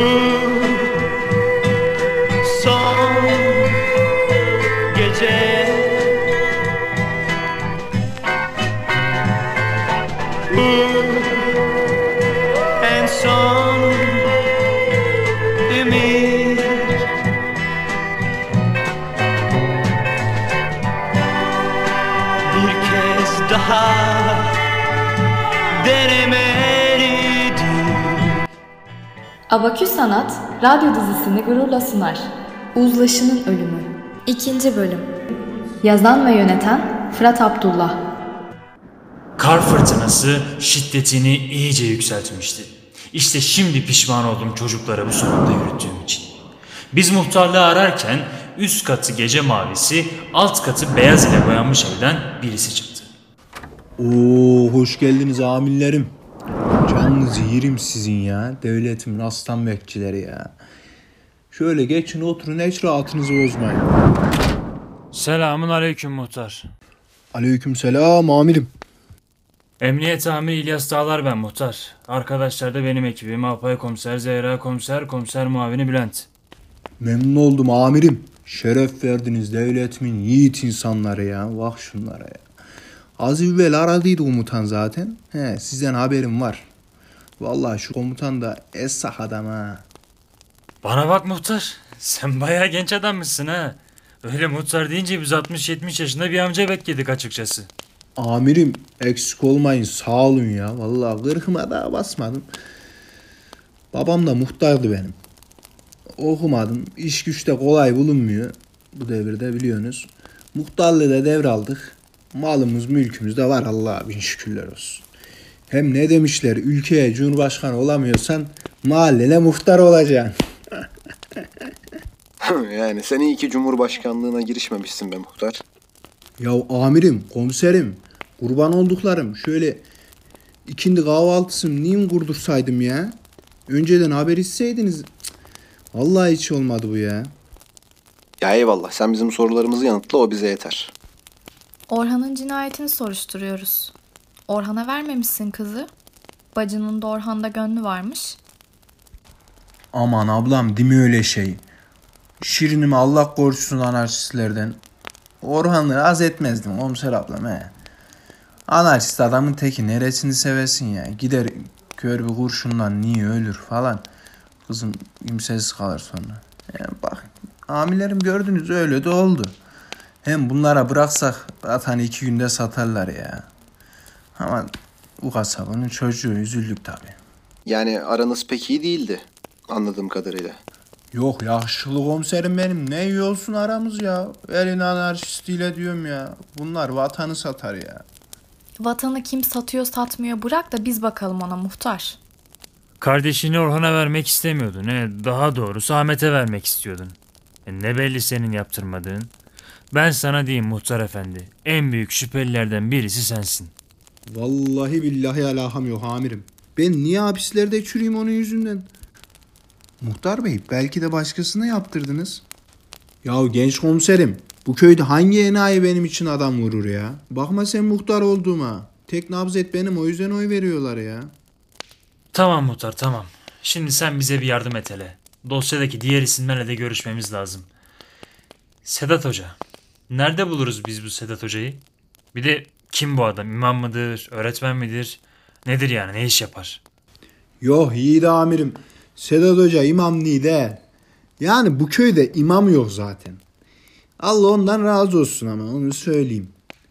Son Abaküs Sanat, radyo dizisini gururla sunar. Uzlaşının Ölümü. İkinci bölüm. Yazan ve yöneten Fırat Abdullah. Kar fırtınası şiddetini iyice yükseltmişti. İşte şimdi pişman oldum çocuklara bu sonunda yürüttüğüm için. Biz muhtarlığı ararken üst katı gece mavisi, alt katı beyaz ile boyanmış evden birisi çıktı. Oo hoş geldiniz amillerim. Canınızı yerim sizin ya. Devletimin aslan bekçileri ya. Şöyle geçin oturun hiç rahatınızı bozmayın. Selamun aleyküm muhtar. Aleyküm selam amirim. Emniyet amiri İlyas Dağlar ben muhtar. Arkadaşlar da benim ekibim. Alpay komiser, Zehra komiser, komiser muavini Bülent. Memnun oldum amirim. Şeref verdiniz devletimin yiğit insanları ya. Bak şunlara ya. Az evvel aradıydı komutan zaten. He sizden haberim var. Vallahi şu komutan da esah adam ha. Bana bak muhtar. Sen bayağı genç adammışsın ha. Öyle muhtar deyince biz 60-70 yaşında bir amca bekledik açıkçası. Amirim eksik olmayın sağ olun ya. Vallahi kırkıma daha basmadım. Babam da muhtardı benim. Okumadım. İş güçte kolay bulunmuyor. Bu devirde biliyorsunuz. Muhtarlığı da devraldık. Malımız mülkümüz de var Allah'a bin şükürler olsun. Hem ne demişler ülkeye cumhurbaşkanı olamıyorsan mahallene muhtar olacaksın. yani sen iyi ki Cumhurbaşkanlığına girişmemişsin be muhtar. Ya amirim, komiserim, kurban olduklarım şöyle ikindi kahvaltısını niye kurdursaydım ya? Önceden haber etseydiniz. Vallahi hiç olmadı bu ya. Ya eyvallah sen bizim sorularımızı yanıtla o bize yeter. Orhan'ın cinayetini soruşturuyoruz. Orhan'a vermemişsin kızı. Bacının da Orhan'da gönlü varmış. Aman ablam değil mi öyle şey? Şirinimi Allah korusun anarşistlerden. Orhan'ı az etmezdim komiser ablam he. Anarşist adamın teki neresini sevesin ya. Gider kör bir kurşundan niye ölür falan. Kızım kimsesiz kalır sonra. Yani bak amilerim gördünüz öyle de oldu. Hem bunlara bıraksak zaten iki günde satarlar ya. Ama bu kasabanın çocuğu üzüldük tabii. Yani aranız pek iyi değildi anladığım kadarıyla. Yok yakışıklı komiserim benim. Ne iyi olsun aramız ya. Elin anarşistiyle diyorum ya. Bunlar vatanı satar ya. Vatanı kim satıyor satmıyor bırak da biz bakalım ona muhtar. Kardeşini Orhan'a vermek istemiyordun. Ne daha doğrusu Ahmet'e vermek istiyordun. E ne belli senin yaptırmadığın. Ben sana diyeyim muhtar efendi. En büyük şüphelilerden birisi sensin. Vallahi billahi alakam yok amirim. Ben niye hapislerde çürüyeyim onun yüzünden? Muhtar bey belki de başkasına yaptırdınız. Ya genç komiserim bu köyde hangi enayi benim için adam vurur ya? Bakma sen muhtar olduğuma. Tek nabzet benim o yüzden oy veriyorlar ya. Tamam muhtar tamam. Şimdi sen bize bir yardım et hele. Dosyadaki diğer isimlerle de görüşmemiz lazım. Sedat Hoca. Nerede buluruz biz bu Sedat Hoca'yı? Bir de kim bu adam? İmam mıdır? Öğretmen midir? Nedir yani? Ne iş yapar? Yok de amirim. Sedat Hoca imam değil de. Yani bu köyde imam yok zaten. Allah ondan razı olsun ama onu söyleyeyim.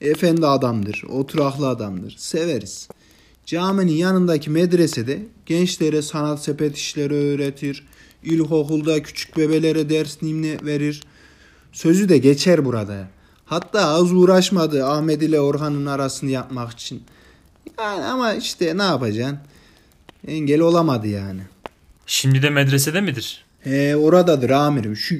Efendi adamdır, oturaklı adamdır. Severiz. Caminin yanındaki medresede gençlere sanat sepet işleri öğretir. İlkokulda küçük bebelere ders nimne verir. Sözü de geçer burada. Hatta az uğraşmadı Ahmet ile Orhan'ın arasını yapmak için. Yani ama işte ne yapacaksın? Engel olamadı yani. Şimdi de medresede midir? He oradadır amirim. Şu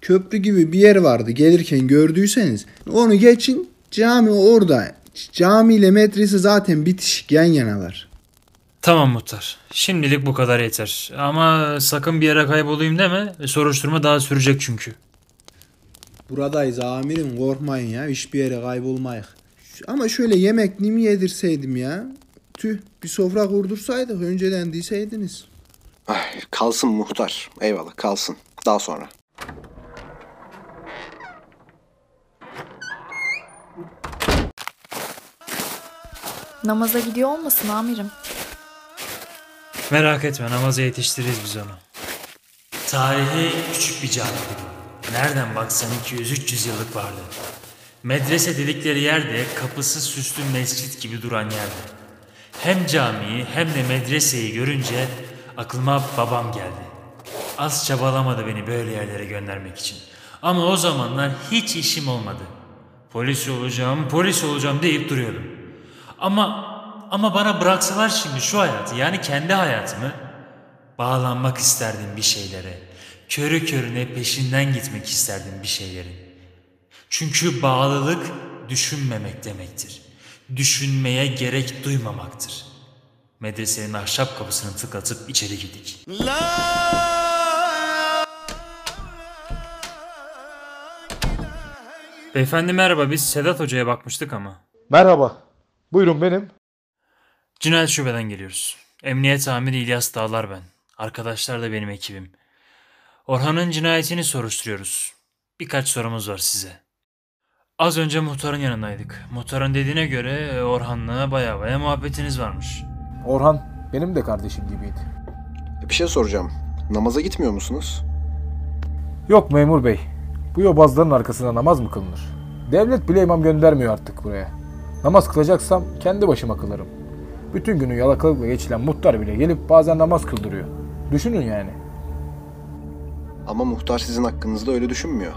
köprü gibi bir yer vardı gelirken gördüyseniz. Onu geçin cami orada. Cami ile medrese zaten bitişik yan yanalar. Tamam muhtar. Şimdilik bu kadar yeter. Ama sakın bir yere kaybolayım deme. Soruşturma daha sürecek çünkü. Buradayız amirim korkmayın ya hiçbir yere kaybolmayız. Ama şöyle yemek mi yedirseydim ya. Tüh bir sofra kurdursaydık önceden deseydiniz. Ay, kalsın muhtar. Eyvallah kalsın. Daha sonra. Namaza gidiyor olmasın amirim? Merak etme namaza yetiştiririz biz onu. Tarihi küçük bir bu. Nereden baksan 200-300 yıllık vardı. Medrese dedikleri yerde kapısı süslü mescit gibi duran yerde. Hem camiyi hem de medreseyi görünce aklıma babam geldi. Az çabalamadı beni böyle yerlere göndermek için. Ama o zamanlar hiç işim olmadı. Polis olacağım, polis olacağım deyip duruyordum. Ama ama bana bıraksalar şimdi şu hayatı yani kendi hayatımı bağlanmak isterdim bir şeylere. Körü körüne peşinden gitmek isterdim bir şeylerin. Çünkü bağlılık düşünmemek demektir. Düşünmeye gerek duymamaktır. Medresenin ahşap kapısını tıklatıp içeri girdik. Beyefendi merhaba biz Sedat Hoca'ya bakmıştık ama. Merhaba. Buyurun benim. Cinayet şubeden geliyoruz. Emniyet amiri İlyas Dağlar ben. Arkadaşlar da benim ekibim. Orhan'ın cinayetini soruşturuyoruz. Birkaç sorumuz var size. Az önce muhtarın yanındaydık. Muhtarın dediğine göre e, Orhan'la baya baya muhabbetiniz varmış. Orhan benim de kardeşim gibiydi. Bir şey soracağım. Namaza gitmiyor musunuz? Yok memur bey. Bu yobazların arkasına namaz mı kılınır? Devlet bile imam göndermiyor artık buraya. Namaz kılacaksam kendi başıma kılarım. Bütün günü yalakalıkla geçilen muhtar bile gelip bazen namaz kıldırıyor. Düşünün yani. Ama muhtar sizin hakkınızda öyle düşünmüyor.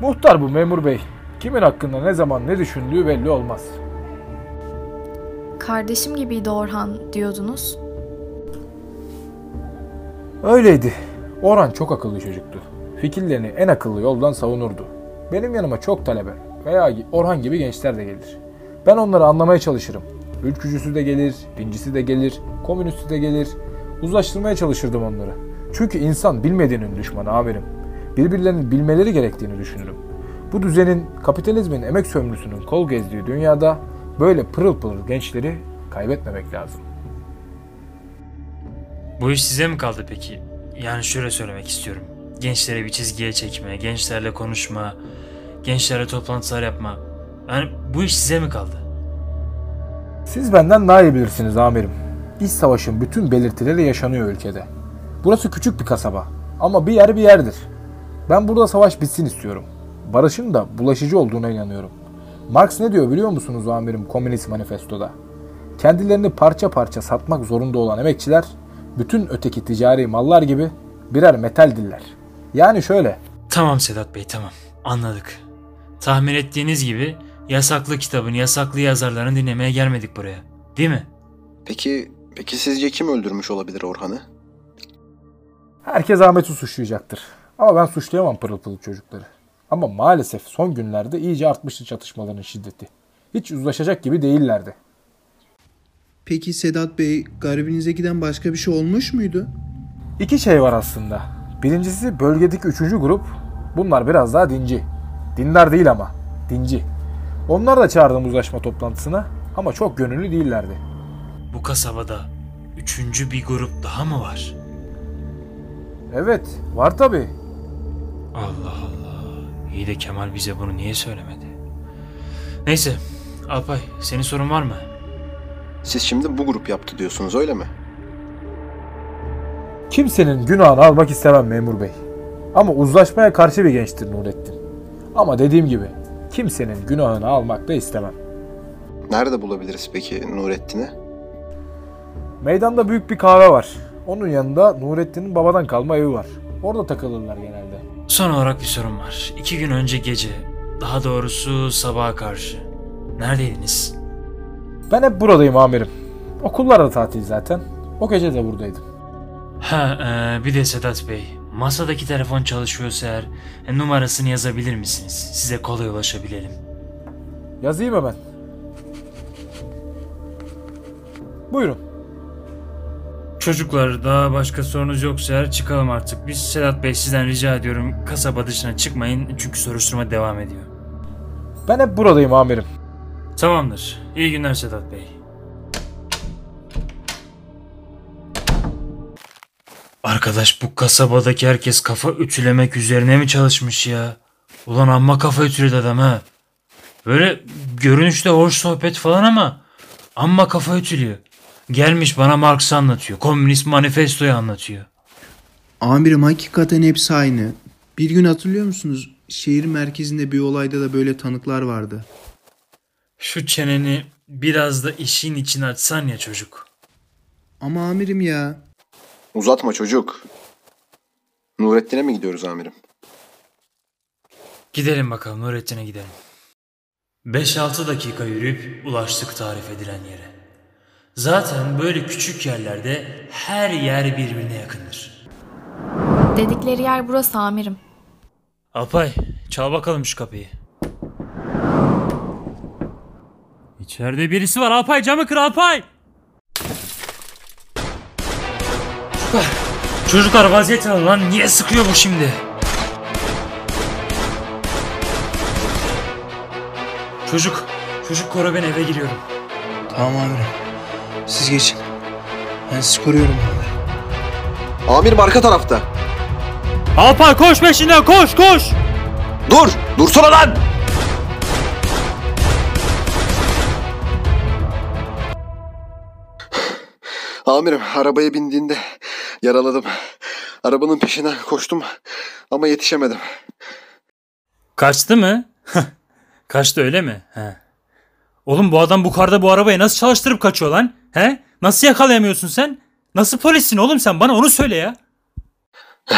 Muhtar bu memur bey. Kimin hakkında ne zaman ne düşündüğü belli olmaz. Kardeşim gibiydi Orhan diyordunuz. Öyleydi. Orhan çok akıllı çocuktu. Fikirlerini en akıllı yoldan savunurdu. Benim yanıma çok talebe veya Orhan gibi gençler de gelir. Ben onları anlamaya çalışırım. Ülkücüsü de gelir, dincisi de gelir, komünisti de gelir. Uzlaştırmaya çalışırdım onları. Çünkü insan bilmediğinin düşmanı amirim. Birbirlerini bilmeleri gerektiğini düşünürüm. Bu düzenin, kapitalizmin emek sömürüsünün kol gezdiği dünyada böyle pırıl pırıl gençleri kaybetmemek lazım. Bu iş size mi kaldı peki? Yani şöyle söylemek istiyorum. Gençlere bir çizgiye çekme, gençlerle konuşma, gençlerle toplantılar yapma. Yani bu iş size mi kaldı? Siz benden daha iyi bilirsiniz amirim. İç savaşın bütün belirtileri yaşanıyor ülkede. Burası küçük bir kasaba ama bir yer bir yerdir. Ben burada savaş bitsin istiyorum. Barışın da bulaşıcı olduğuna inanıyorum. Marx ne diyor biliyor musunuz amirim Komünist Manifesto'da? Kendilerini parça parça satmak zorunda olan emekçiler bütün öteki ticari mallar gibi birer metal diller. Yani şöyle, Tamam Sedat Bey tamam anladık. Tahmin ettiğiniz gibi yasaklı kitabın yasaklı yazarlarını dinlemeye gelmedik buraya. Değil mi? Peki, peki sizce kim öldürmüş olabilir Orhan'ı? Herkes Ahmet'i suçlayacaktır. Ama ben suçlayamam pırıl pırıl çocukları. Ama maalesef son günlerde iyice artmıştı çatışmaların şiddeti. Hiç uzlaşacak gibi değillerdi. Peki Sedat Bey garibinize giden başka bir şey olmuş muydu? İki şey var aslında. Birincisi bölgedeki üçüncü grup. Bunlar biraz daha dinci. Dindar değil ama. Dinci. Onlar da çağırdım uzlaşma toplantısına ama çok gönüllü değillerdi. Bu kasabada üçüncü bir grup daha mı var? Evet, var tabi. Allah Allah. İyi de Kemal bize bunu niye söylemedi? Neyse Alpay senin sorun var mı? Siz şimdi bu grup yaptı diyorsunuz öyle mi? Kimsenin günahını almak istemem memur bey. Ama uzlaşmaya karşı bir gençtir Nurettin. Ama dediğim gibi kimsenin günahını almak da istemem. Nerede bulabiliriz peki Nurettin'i? Meydanda büyük bir kahve var. Onun yanında Nurettin'in babadan kalma evi var. Orada takılırlar genelde. Son olarak bir sorum var. İki gün önce gece, daha doğrusu sabaha karşı. Neredeydiniz? Ben hep buradayım amirim. Okullar da tatil zaten. O gece de buradaydım. Ha e, bir de Sedat Bey. Masadaki telefon çalışıyorsa eğer e, numarasını yazabilir misiniz? Size kolay ulaşabilelim. Yazayım hemen. Buyurun. Çocuklar daha başka sorunuz yoksa eğer çıkalım artık. Biz Sedat Bey sizden rica ediyorum kasaba dışına çıkmayın çünkü soruşturma devam ediyor. Ben hep buradayım amirim. Tamamdır. İyi günler Sedat Bey. Arkadaş bu kasabadaki herkes kafa ütülemek üzerine mi çalışmış ya? Ulan amma kafa ütüledi adam ha. Böyle görünüşte hoş sohbet falan ama amma kafa ütülüyor. Gelmiş bana Marx'ı anlatıyor. Komünist manifestoyu anlatıyor. Amirim hakikaten hepsi aynı. Bir gün hatırlıyor musunuz? Şehir merkezinde bir olayda da böyle tanıklar vardı. Şu çeneni biraz da işin içine açsan ya çocuk. Ama amirim ya. Uzatma çocuk. Nurettin'e mi gidiyoruz amirim? Gidelim bakalım Nurettin'e gidelim. 5-6 dakika yürüyüp ulaştık tarif edilen yere. Zaten böyle küçük yerlerde her yer birbirine yakındır. Dedikleri yer burası amirim. Alpay çal bakalım şu kapıyı. İçeride birisi var Alpay camı kır Alpay. Çocuklar, çocuklar vaziyet alın lan niye sıkıyor bu şimdi? Çocuk, çocuk koru ben eve giriyorum. Tamam amirim. Siz geçin. Ben sizi koruyorum. Amirim arka tarafta. Alpay koş peşinden koş koş. Dur! Dursana lan! Amirim arabaya bindiğinde yaraladım. Arabanın peşinden koştum ama yetişemedim. Kaçtı mı? Kaçtı öyle mi? He. Oğlum bu adam bu karda bu arabayı nasıl çalıştırıp kaçıyor lan? He? Nasıl yakalayamıyorsun sen? Nasıl polissin oğlum sen? Bana onu söyle ya.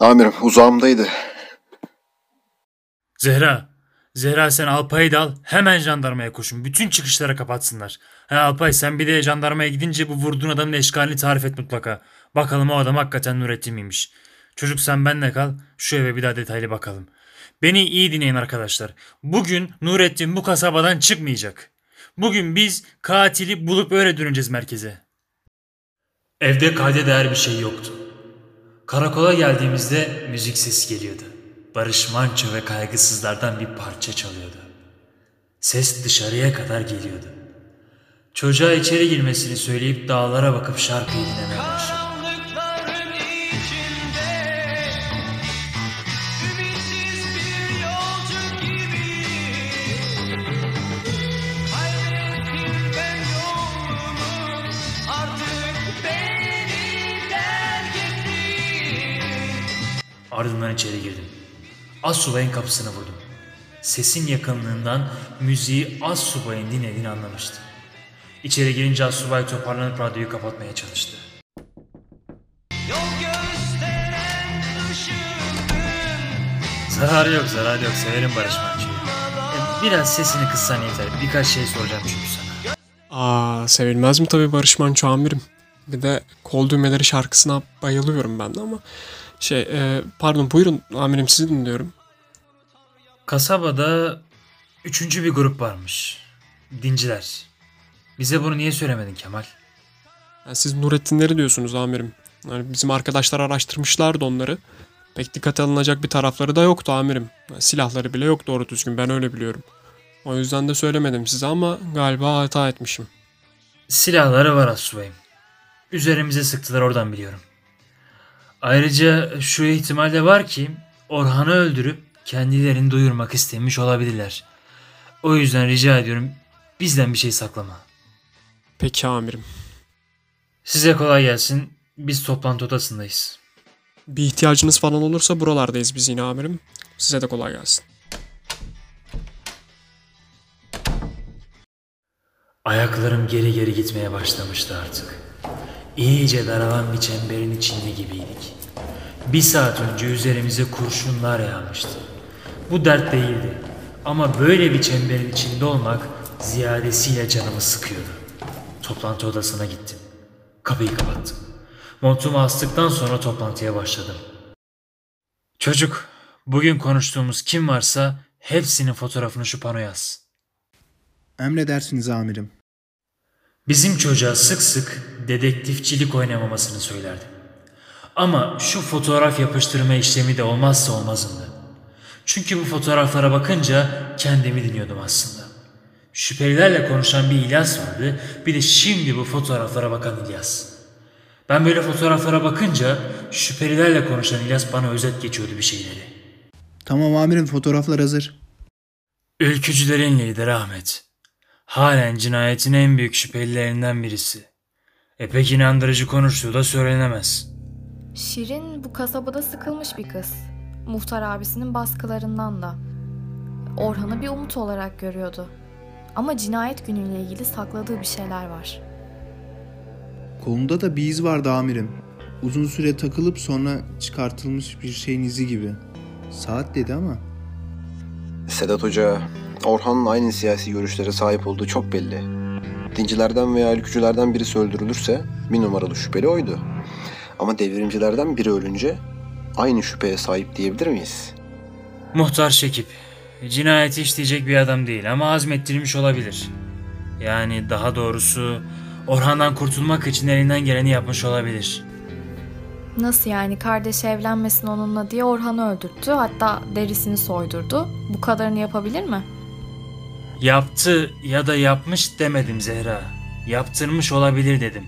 Amirim uzağımdaydı. Zehra. Zehra sen Alpay'ı da al. Hemen jandarmaya koşun. Bütün çıkışları kapatsınlar. He Alpay sen bir de jandarmaya gidince bu vurduğun adamın eşkalini tarif et mutlaka. Bakalım o adam hakikaten Nurettin miymiş. Çocuk sen benle kal. Şu eve bir daha detaylı bakalım. Beni iyi dinleyin arkadaşlar. Bugün Nurettin bu kasabadan çıkmayacak. Bugün biz katili bulup öyle döneceğiz merkeze. Evde kayda değer bir şey yoktu. Karakola geldiğimizde müzik sesi geliyordu. Barış Manço ve kaygısızlardan bir parça çalıyordu. Ses dışarıya kadar geliyordu. Çocuğa içeri girmesini söyleyip dağlara bakıp şarkıyı dinlemeye başladı. Ardından içeri girdim. Assubay'ın kapısını vurdum. Sesin yakınlığından müziği Assubay'ın dinlediğini anlamıştım. İçeri girince Assubay toparlanıp radyoyu kapatmaya çalıştı. Zararı yok, zararı yok. Severim Barış Manço'yu. E, Biraz sesini kıssan yeter. Birkaç şey soracağım çünkü sana. Aa sevilmez mi tabii Barış Manço amirim. Bir de kol düğmeleri şarkısına bayılıyorum ben de ama şey e, pardon buyurun amirim sizi dinliyorum. Kasabada üçüncü bir grup varmış. Dinciler. Bize bunu niye söylemedin Kemal? Yani siz Nurettinleri diyorsunuz amirim. Yani bizim arkadaşlar araştırmışlardı onları. Pek dikkate alınacak bir tarafları da yoktu amirim. Yani silahları bile yok doğru düzgün ben öyle biliyorum. O yüzden de söylemedim size ama galiba hata etmişim. Silahları var Assubay'ım. Üzerimize sıktılar oradan biliyorum. Ayrıca şu ihtimal de var ki Orhan'ı öldürüp kendilerini duyurmak istemiş olabilirler. O yüzden rica ediyorum bizden bir şey saklama. Peki amirim. Size kolay gelsin. Biz toplantı odasındayız. Bir ihtiyacınız falan olursa buralardayız biz yine amirim. Size de kolay gelsin. Ayaklarım geri geri gitmeye başlamıştı artık. İyice daralan bir çemberin içinde gibiydik. Bir saat önce üzerimize kurşunlar yağmıştı. Bu dert değildi. Ama böyle bir çemberin içinde olmak ziyadesiyle canımı sıkıyordu. Toplantı odasına gittim. Kapıyı kapattım. Montumu astıktan sonra toplantıya başladım. Çocuk, bugün konuştuğumuz kim varsa hepsinin fotoğrafını şu panoya yaz. Emredersiniz amirim. Bizim çocuğa sık sık dedektifçilik oynamamasını söylerdim. Ama şu fotoğraf yapıştırma işlemi de olmazsa olmazımdı. Çünkü bu fotoğraflara bakınca kendimi dinliyordum aslında. Şüphelilerle konuşan bir İlyas vardı, bir de şimdi bu fotoğraflara bakan İlyas. Ben böyle fotoğraflara bakınca şüphelilerle konuşan İlyas bana özet geçiyordu bir şeyleri. Tamam amirim fotoğraflar hazır. Ülkücülerin lideri Ahmet. Halen cinayetin en büyük şüphelilerinden birisi. E pek inandırıcı konuştuğu da söylenemez. Şirin bu kasabada sıkılmış bir kız. Muhtar abisinin baskılarından da. Orhan'ı bir umut olarak görüyordu. Ama cinayet günüyle ilgili sakladığı bir şeyler var. Kolunda da bir iz vardı amirim. Uzun süre takılıp sonra çıkartılmış bir şeyin izi gibi. Saat dedi ama. Sedat Hoca, Orhan'ın aynı siyasi görüşlere sahip olduğu çok belli. Dincilerden veya ülkücülerden birisi öldürülürse bir numaralı şüpheli oydu. Ama devrimcilerden biri ölünce aynı şüpheye sahip diyebilir miyiz? Muhtar Şekip. Cinayeti işleyecek bir adam değil ama azmettirilmiş olabilir. Yani daha doğrusu Orhan'dan kurtulmak için elinden geleni yapmış olabilir. Nasıl yani kardeşi evlenmesin onunla diye Orhan'ı öldürttü hatta derisini soydurdu. Bu kadarını yapabilir mi? Yaptı ya da yapmış demedim Zehra. Yaptırmış olabilir dedim.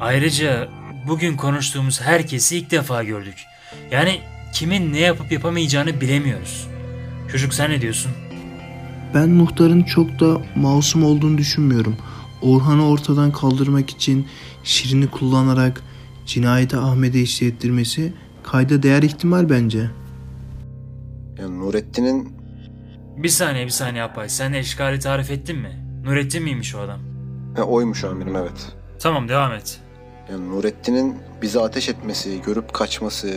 Ayrıca bugün konuştuğumuz herkesi ilk defa gördük. Yani kimin ne yapıp yapamayacağını bilemiyoruz. Çocuk sen ne diyorsun? Ben muhtarın çok da masum olduğunu düşünmüyorum. Orhan'ı ortadan kaldırmak için Şirin'i kullanarak cinayeti Ahmet'e işlettirmesi kayda değer ihtimal bence. Yani Nurettin'in Bir saniye bir saniye Apay. Sen eşkali tarif ettin mi? Nurettin miymiş o adam? he, oymuş amirim evet. Tamam devam et. Yani Nurettin'in bize ateş etmesi, görüp kaçması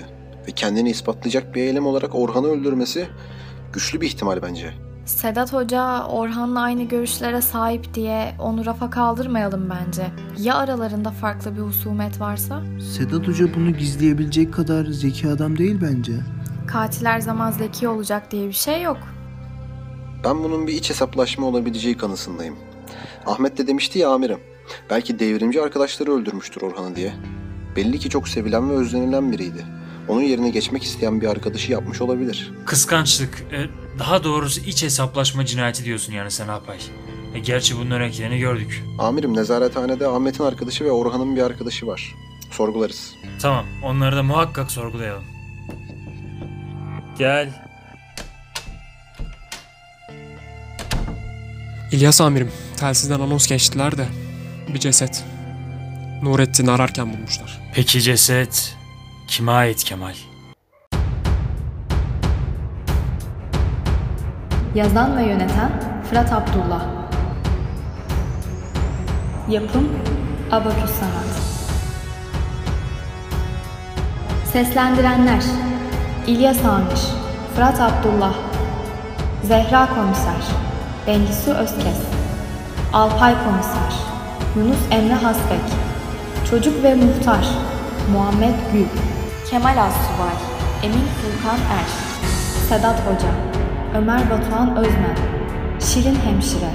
ve kendini ispatlayacak bir eylem olarak Orhan'ı öldürmesi güçlü bir ihtimal bence. Sedat Hoca Orhan'la aynı görüşlere sahip diye onu rafa kaldırmayalım bence. Ya aralarında farklı bir husumet varsa? Sedat Hoca bunu gizleyebilecek kadar zeki adam değil bence. Katil her zaman zeki olacak diye bir şey yok. Ben bunun bir iç hesaplaşma olabileceği kanısındayım. Ahmet de demişti ya amirim. Belki devrimci arkadaşları öldürmüştür Orhan'ı diye. Belli ki çok sevilen ve özlenilen biriydi. Onun yerine geçmek isteyen bir arkadaşı yapmış olabilir. Kıskançlık, e, daha doğrusu iç hesaplaşma cinayeti diyorsun yani sen Apay. E, gerçi bunun örneklerini gördük. Amirim nezarethanede Ahmet'in arkadaşı ve Orhan'ın bir arkadaşı var. Sorgularız. Tamam, onları da muhakkak sorgulayalım. Gel. İlyas amirim, telsizden anons geçtiler de bir ceset. Nurettin'i ararken bulmuşlar. Peki ceset kime ait Kemal? Yazan ve yöneten Fırat Abdullah Yapım Abaküs Sanat Seslendirenler İlyas Amir Fırat Abdullah Zehra Komiser Bengisu Özkes. Alpay Komiser. Yunus Emre Hasbek. Çocuk ve Muhtar. Muhammed Gül. Kemal Assubay Emin Furkan Er. Sedat Hoca. Ömer Batuhan Özmen. Şirin Hemşire.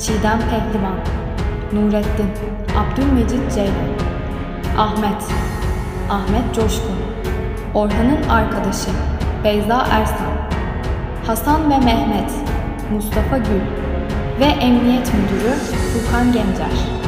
Çiğdem Pehlivan. Nurettin. Abdülmecit Ceylan. Ahmet. Ahmet Coşkun. Orhan'ın arkadaşı Beyza Ersan Hasan ve Mehmet Mustafa Gül ve Emniyet Müdürü Furkan Gencer